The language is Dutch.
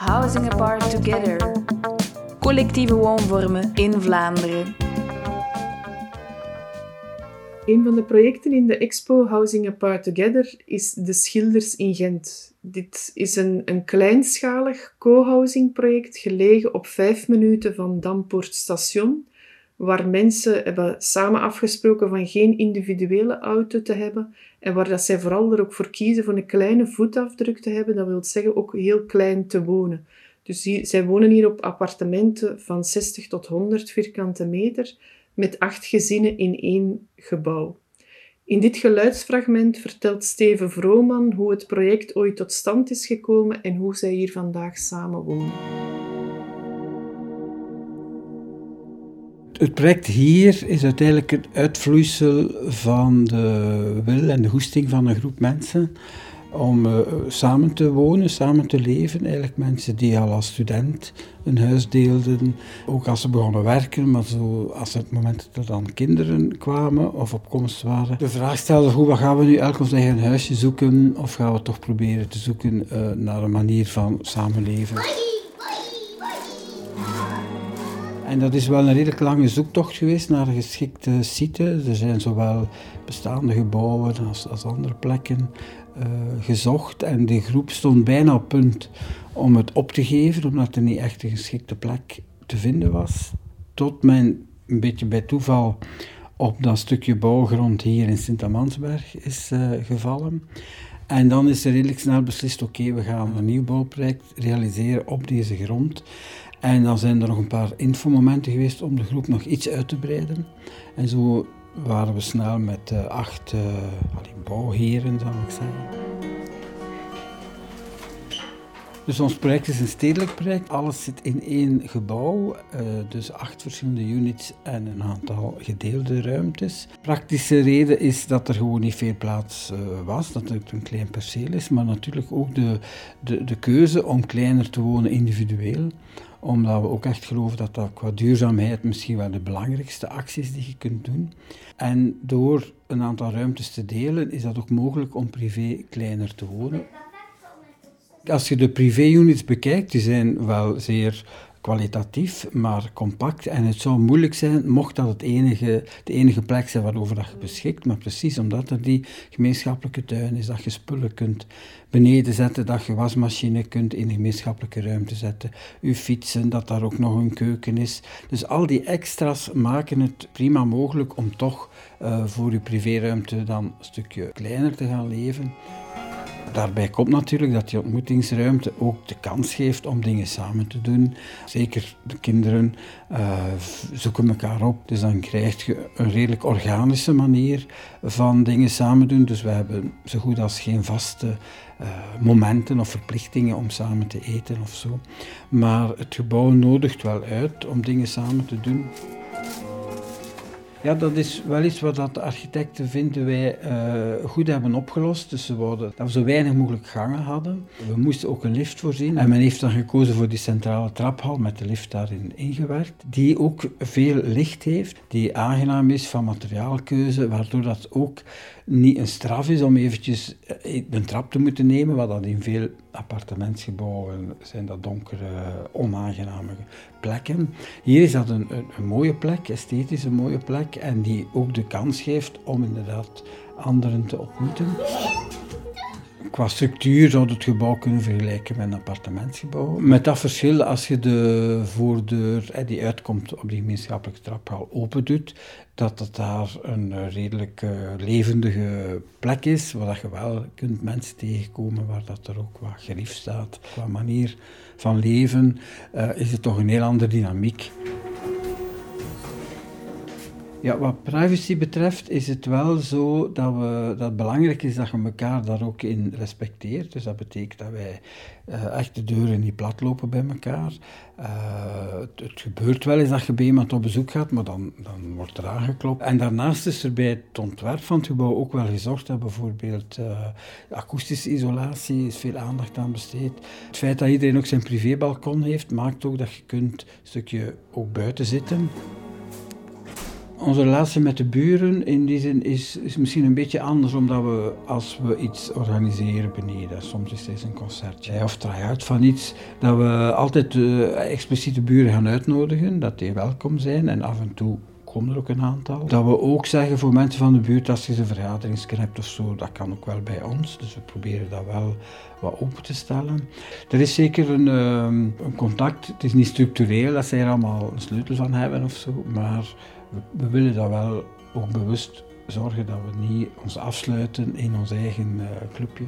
Housing Apart Together. Collectieve woonvormen in Vlaanderen. Een van de projecten in de expo Housing Apart Together is De Schilders in Gent. Dit is een, een kleinschalig co-housing project gelegen op vijf minuten van Dampoort Station, waar mensen hebben samen afgesproken van geen individuele auto te hebben en waar dat zij vooral er ook voor kiezen voor een kleine voetafdruk te hebben, dat wil zeggen ook heel klein te wonen. Dus zij wonen hier op appartementen van 60 tot 100 vierkante meter met acht gezinnen in één gebouw. In dit geluidsfragment vertelt Steven Vrooman hoe het project ooit tot stand is gekomen en hoe zij hier vandaag samen wonen. Het project hier is uiteindelijk het uitvloeisel van de wil en de goesting van een groep mensen om uh, samen te wonen, samen te leven. Eigenlijk mensen die al als student een huis deelden, ook als ze begonnen werken, maar zo als het moment dat er dan kinderen kwamen of op komst waren. De vraag stelde, hoe, wat gaan we nu elk ons eigen huisje zoeken of gaan we toch proberen te zoeken uh, naar een manier van samenleven. En dat is wel een redelijk lange zoektocht geweest naar geschikte site. Er zijn zowel bestaande gebouwen als, als andere plekken uh, gezocht. En de groep stond bijna op punt om het op te geven, omdat er niet echt een geschikte plek te vinden was. Tot mijn, een beetje bij toeval, op dat stukje bouwgrond hier in Sint-Amansberg is uh, gevallen. En dan is er redelijk snel beslist, oké, we gaan een nieuw bouwproject realiseren op deze grond. En dan zijn er nog een paar infomomenten geweest om de groep nog iets uit te breiden. En zo waren we snel met uh, acht uh, bouwheren, zou ik zeggen. Dus ons project is een stedelijk project. Alles zit in één gebouw, uh, dus acht verschillende units en een aantal gedeelde ruimtes. Praktische reden is dat er gewoon niet veel plaats was, dat het een klein perceel is, maar natuurlijk ook de, de, de keuze om kleiner te wonen individueel omdat we ook echt geloven dat dat qua duurzaamheid misschien wel de belangrijkste actie is die je kunt doen. En door een aantal ruimtes te delen, is dat ook mogelijk om privé kleiner te wonen. Als je de privé-units bekijkt, die zijn wel zeer kwalitatief, maar compact. En het zou moeilijk zijn, mocht dat het enige, de enige plek zijn waarover dat je beschikt. Maar precies omdat er die gemeenschappelijke tuin is, dat je spullen kunt beneden zetten, dat je wasmachine kunt in de gemeenschappelijke ruimte zetten, je fietsen, dat daar ook nog een keuken is. Dus al die extra's maken het prima mogelijk om toch uh, voor je privéruimte dan een stukje kleiner te gaan leven. Daarbij komt natuurlijk dat die ontmoetingsruimte ook de kans geeft om dingen samen te doen. Zeker de kinderen uh, zoeken elkaar op. Dus dan krijg je een redelijk organische manier van dingen samen doen. Dus we hebben zo goed als geen vaste uh, momenten of verplichtingen om samen te eten of zo. Maar het gebouw nodigt wel uit om dingen samen te doen. Ja, dat is wel iets wat de architecten vinden wij uh, goed hebben opgelost. Dus ze wouden dat we zo weinig mogelijk gangen hadden. We moesten ook een lift voorzien. En men heeft dan gekozen voor die centrale traphal met de lift daarin ingewerkt. Die ook veel licht heeft, die aangenaam is van materiaalkeuze, waardoor dat ook niet een straf is om eventjes eh, een trap te moeten nemen, wat dat in veel appartementsgebouwen zijn dat donkere, onaangename plekken. Hier is dat een, een, mooie plek, esthetisch een mooie plek, en die ook de kans geeft om inderdaad anderen te ontmoeten. Qua structuur zou het gebouw kunnen vergelijken met een appartementsgebouw. Met dat verschil, als je de voordeur die uitkomt op die gemeenschappelijke traphal open doet, dat het daar een redelijk uh, levendige plek is, waar je wel kunt mensen tegenkomen, waar dat er ook wat gerief staat. Qua manier van leven uh, is het toch een heel andere dynamiek. Ja, wat privacy betreft is het wel zo dat, we, dat het belangrijk is dat je elkaar daar ook in respecteert. Dus dat betekent dat wij uh, echt de deuren niet platlopen bij elkaar. Uh, het, het, gebeurt wel eens dat je bij iemand op bezoek gaat, maar dan, dan wordt er aangeklopt. En daarnaast is er bij het ontwerp van het gebouw ook wel gezorgd dat bijvoorbeeld uh, akoestische isolatie is veel aandacht aan besteed. Het feit dat iedereen ook zijn privébalkon heeft, maakt ook dat je kunt een stukje ook buiten zitten Onze relatie met de buren in die zin is, is misschien een beetje anders, omdat we als we iets organiseren beneden, soms is het een concertje of try-out van iets, dat we altijd uh, expliciete buren gaan uitnodigen, dat die welkom zijn en af en toe komen er ook een aantal. Dat we ook zeggen voor mensen van de buurt, als je een vergaderingsken hebt of zo, dat kan ook wel bij ons. Dus we proberen dat wel wat open te stellen. Er is zeker een, ehm, een contact. Het is niet structureel dat zij er allemaal een sleutel van hebben of zo, maar we, willen dat wel ook bewust zorgen dat we niet ons afsluiten in ons eigen uh, clubje.